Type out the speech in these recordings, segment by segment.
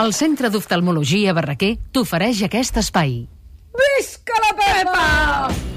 El Centre d'Oftalmologia Barraquer t'ofereix aquest espai. Visca la Pepa! I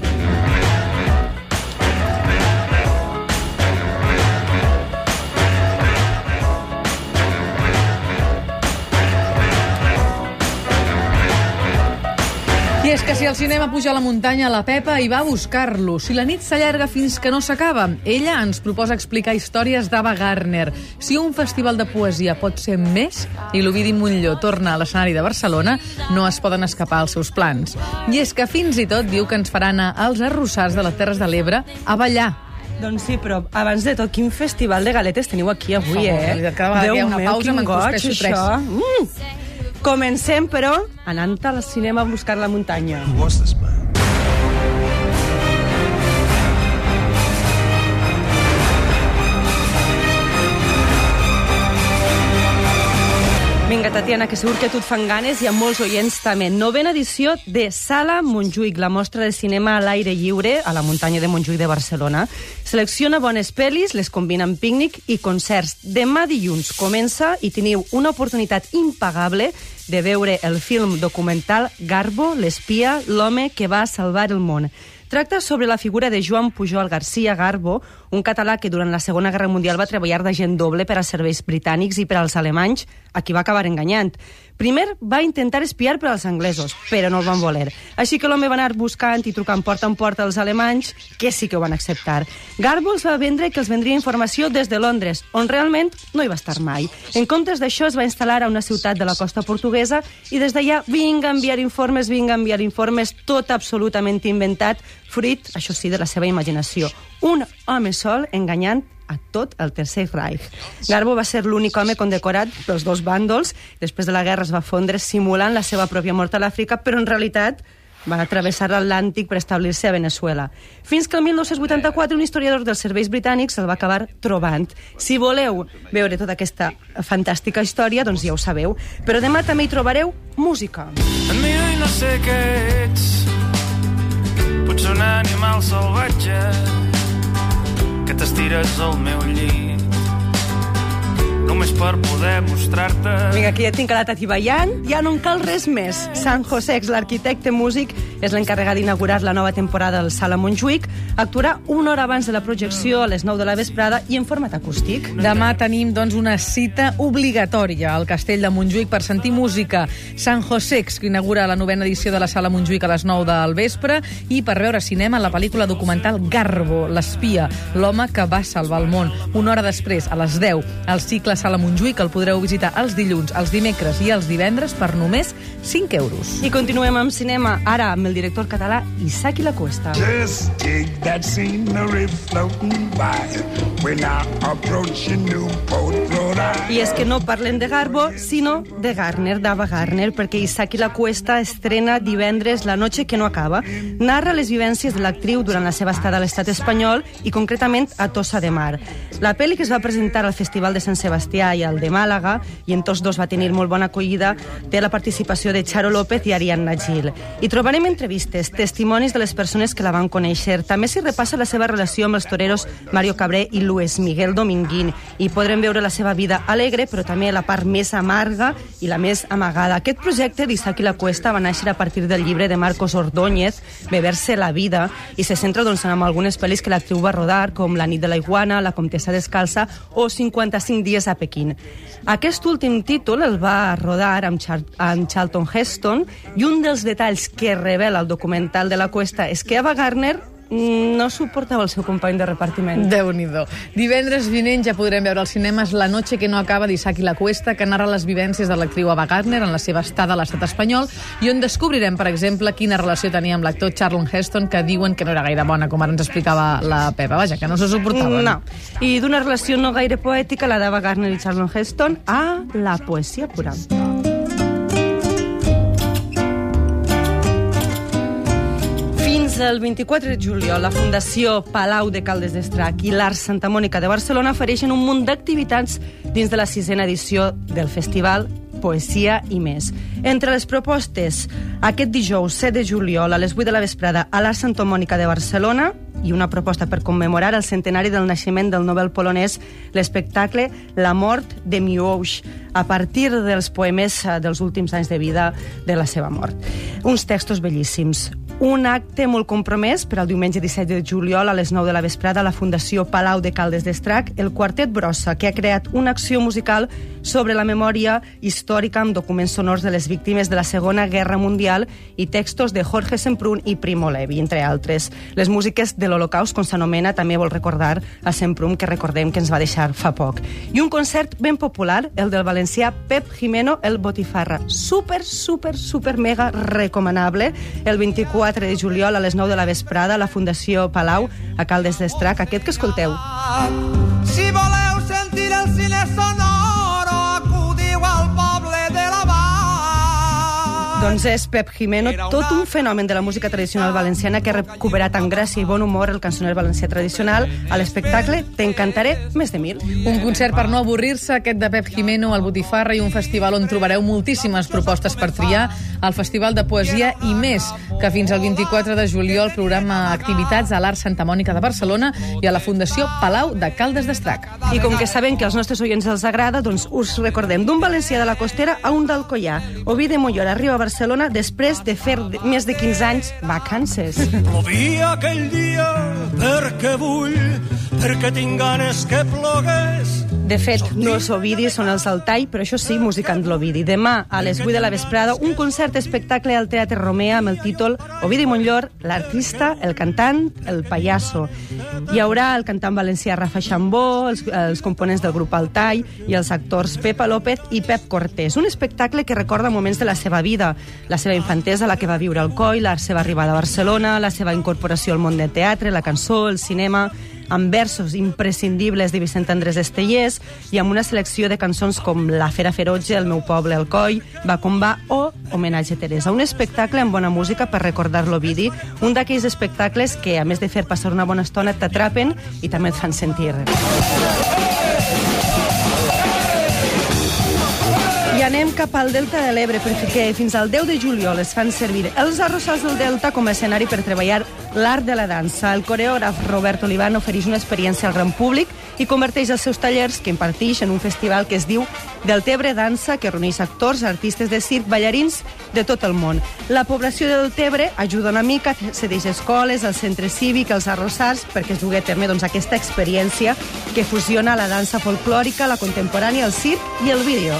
és que si el cinema puja a la muntanya, la Pepa hi va a buscar-lo. Si la nit s'allarga fins que no s'acaba, ella ens proposa explicar històries d'Ava Gardner. Si un festival de poesia pot ser més i l'Ovidi Montlló torna a l'escenari de Barcelona, no es poden escapar els seus plans. I és que fins i tot diu que ens farà anar als arrossars de les Terres de l'Ebre a ballar. Doncs sí, però abans de tot, quin festival de galetes teniu aquí avui, eh? cada vegada que hi ha una meu, pausa quin me'n tres. això. Mm. Comencem, però, anant al cinema a buscar la muntanya. What's this man? Tatiana, que segur que tu et fan ganes i a molts oients també. Novena edició de Sala Montjuïc, la mostra de cinema a l'aire lliure a la muntanya de Montjuïc de Barcelona. Selecciona bones pel·lis, les combina amb pícnic i concerts. Demà dilluns comença i teniu una oportunitat impagable de veure el film documental Garbo, l'espia, l'home que va salvar el món. Tracta sobre la figura de Joan Pujol García Garbo, un català que durant la Segona Guerra Mundial va treballar d'agent doble per a serveis britànics i per als alemanys, a qui va acabar enganyant. Primer va intentar espiar per als anglesos, però no el van voler. Així que l'home va anar buscant i trucant porta en porta als alemanys, que sí que ho van acceptar. Garbo els va vendre que els vendria informació des de Londres, on realment no hi va estar mai. En comptes d'això es va instal·lar a una ciutat de la costa portuguesa i des d'allà vinga a enviar informes, vinga a enviar informes, tot absolutament inventat, fruit, això sí, de la seva imaginació. Un home sol enganyant a tot el Tercer Reich. Garbo va ser l'únic home condecorat pels dos bàndols. Després de la guerra es va fondre simulant la seva pròpia mort a l'Àfrica, però en realitat va travessar l'Atlàntic per establir-se a Venezuela. Fins que el 1984 un historiador dels serveis britànics el va acabar trobant. Si voleu veure tota aquesta fantàstica història, doncs ja ho sabeu. Però demà també hi trobareu música. Et miro i no sé què ets Potser un animal salvatge que t'estires al meu llit només per poder mostrar-te Vinga, aquí ja tinc a la Tati ballant, ja no en cal res més. San José, l'arquitecte músic, és l'encarregat d'inaugurar la nova temporada del Sala Montjuïc. Actuarà una hora abans de la projecció, a les 9 de la vesprada, i en format acústic. Demà tenim doncs, una cita obligatòria al Castell de Montjuïc per sentir música. San José, que inaugura la novena edició de la Sala Montjuïc a les 9 del vespre, i per veure cinema la pel·lícula documental Garbo, l'espia, l'home que va salvar el món. Una hora després, a les 10, el cicle Sala Montjuïc el podreu visitar els dilluns, els dimecres i els divendres per només 5 euros. I continuem amb cinema, ara amb el director català Isaki La Cuesta. Just dig that scenery floating by when I approach. I és que no parlem de Garbo, sinó de Garner, d'Ava Garner, perquè Isaki La Cuesta estrena divendres La noche que no acaba. Narra les vivències de l'actriu durant la seva estada a l'estat espanyol i concretament a Tossa de Mar. La pel·li que es va presentar al Festival de Sant Sebastià i al de Màlaga, i en tots dos va tenir molt bona acollida, té la participació de Charo López i Ariadna Gil. I trobarem entrevistes, testimonis de les persones que la van conèixer. També s'hi repassa la seva relació amb els toreros Mario Cabré i Luis Miguel Dominguín. I podrem veure la seva vida alegre, però també la part més amarga i la més amagada. Aquest projecte d'Isaki La Cuesta va néixer a partir del llibre de Marcos Ordóñez, Beberse la vida, i se centra doncs, en algunes pel·lis que l'actriu va rodar, com La nit de la iguana, La comtessa descalça o 55 dies a Pequín. Aquest últim títol el va rodar amb, Char amb Charlton Heston i un dels detalls que revela el documental de la Cuesta és que Ava Gardner no suportava el seu company de repartiment. déu nhi Divendres vinent ja podrem veure als cinemes La noche que no acaba d'Isaki La Cuesta, que narra les vivències de l'actriu Ava Gardner en la seva estada a l'estat espanyol i on descobrirem, per exemple, quina relació tenia amb l'actor Charlton Heston, que diuen que no era gaire bona, com ara ens explicava la Pepa. Vaja, que no se suportaven. No. I d'una relació no gaire poètica, la d'Ava Gardner i Charlton Heston, a la poesia pura. Fins al 24 de juliol, la Fundació Palau de Caldes d'Estrac i l'Art Santa Mònica de Barcelona ofereixen un munt d'activitats dins de la sisena edició del festival Poesia i més. Entre les propostes, aquest dijous 7 de juliol a les 8 de la vesprada a l'Art Santa Mònica de Barcelona i una proposta per commemorar el centenari del naixement del Nobel polonès l'espectacle La mort de Miłosz, a partir dels poemes eh, dels últims anys de vida de la seva mort. Uns textos bellíssims, un acte molt compromès per al diumenge 17 de juliol a les 9 de la vesprada a la Fundació Palau de Caldes d'Estrac, el Quartet Brossa, que ha creat una acció musical sobre la memòria històrica amb documents sonors de les víctimes de la Segona Guerra Mundial i textos de Jorge Semprún i Primo Levi, entre altres. Les músiques de l'Holocaust, com s'anomena, també vol recordar a Semprún, que recordem que ens va deixar fa poc. I un concert ben popular, el del valencià Pep Jimeno, el Botifarra. Super, super, super mega recomanable. El 24 de juliol a les 9 de la vesprada a la Fundació Palau, a Caldes d'Estrac. Aquest que escolteu. Si voleu Doncs és Pep Jimeno, tot un fenomen de la música tradicional valenciana que ha recuperat amb gràcia i bon humor el cançoner valencià tradicional. A l'espectacle T'encantaré més de mil. Un concert per no avorrir-se, aquest de Pep Jimeno, al Botifarra, i un festival on trobareu moltíssimes propostes per triar, el Festival de Poesia i més, que fins al 24 de juliol programa activitats a l'Art Santa Mònica de Barcelona i a la Fundació Palau de Caldes d'Estrac. I com que sabem que als nostres oients els agrada, doncs us recordem d'un valencià de la Costera a un d'Alcoià. Ovidi Mollor arriba a Barcelona després de fer més de 15 anys vacances. Plovia aquell dia perquè vull, perquè tinc ganes que plogués. De fet, no és Ovidi, són els Altai, però això sí, música en l'Ovidi. Demà, a les 8 de la vesprada, un concert espectacle al Teatre Romea amb el títol Ovidi Montllor, l'artista, el cantant, el payaso. Hi haurà el cantant valencià Rafa Xambó, els, els components del grup Altai i els actors Pepa López i Pep Cortés. Un espectacle que recorda moments de la seva vida, la seva infantesa, la que va viure al Coi, la seva arribada a Barcelona, la seva incorporació al món del teatre, la cançó, el cinema amb versos imprescindibles de Vicent Andrés Estellers i amb una selecció de cançons com La Fera Ferotge, El meu poble, El Coi, Va com va o Homenatge a Teresa. Un espectacle amb bona música per recordar l'Ovidi, un d'aquells espectacles que, a més de fer passar una bona estona, t'atrapen i també et fan sentir. I anem cap al Delta de l'Ebre, perquè fins al 10 de juliol es fan servir els arrossars del Delta com a escenari per treballar l'art de la dansa. El coreògraf Robert Olivan ofereix una experiència al gran públic i converteix els seus tallers que imparteix en un festival que es diu Deltebre Dansa, que reuneix actors, artistes de circ, ballarins de tot el món. La població de Deltebre ajuda una mica, cedeix escoles, al centre cívic, als arrossars, perquè es dugui a terme doncs, aquesta experiència que fusiona la dansa folclòrica, la contemporània, el circ i el vídeo.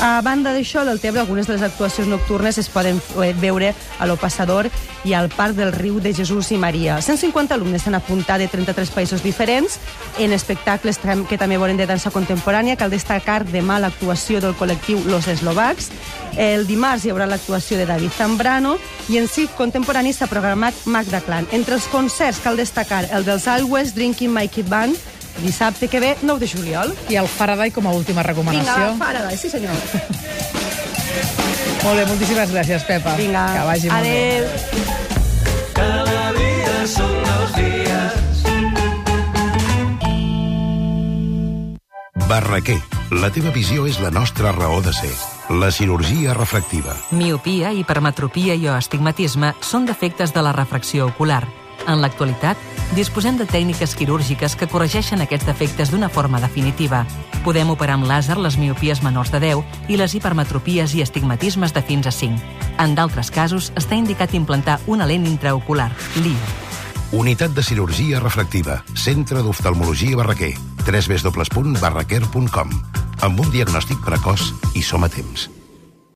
A banda d'això, del Tebre, algunes de les actuacions nocturnes es poden eh, veure a lo Passador i al Parc del Riu de Jesús i Maria. 150 alumnes s'han apuntat de 33 països diferents en espectacles que també volen de dansa contemporània. Cal destacar demà l'actuació del col·lectiu Los Eslovacs. El dimarts hi haurà l'actuació de David Zambrano i en circ contemporani s'ha programat Magda Clan. Entre els concerts cal destacar el dels Always Drinking Kid Band, dissabte que ve, 9 de juliol. I el Faraday com a última recomanació. Vinga, Faraday, sí senyor. Molt bé, moltíssimes gràcies, Pepa. Vinga, Que vagi molt bé. adéu. Barraquer, la teva visió és la nostra raó de ser. La cirurgia refractiva. Miopia, hipermetropia i o astigmatisme són defectes de la refracció ocular. En l'actualitat, disposem de tècniques quirúrgiques que corregeixen aquests defectes d'una forma definitiva. Podem operar amb làser les miopies menors de 10 i les hipermetropies i astigmatismes de fins a 5. En d'altres casos, està indicat implantar una lent intraocular, LIO. Unitat de cirurgia refractiva. Centre d'oftalmologia Barraquer. www.barraquer.com Amb un diagnòstic precoç i som a temps.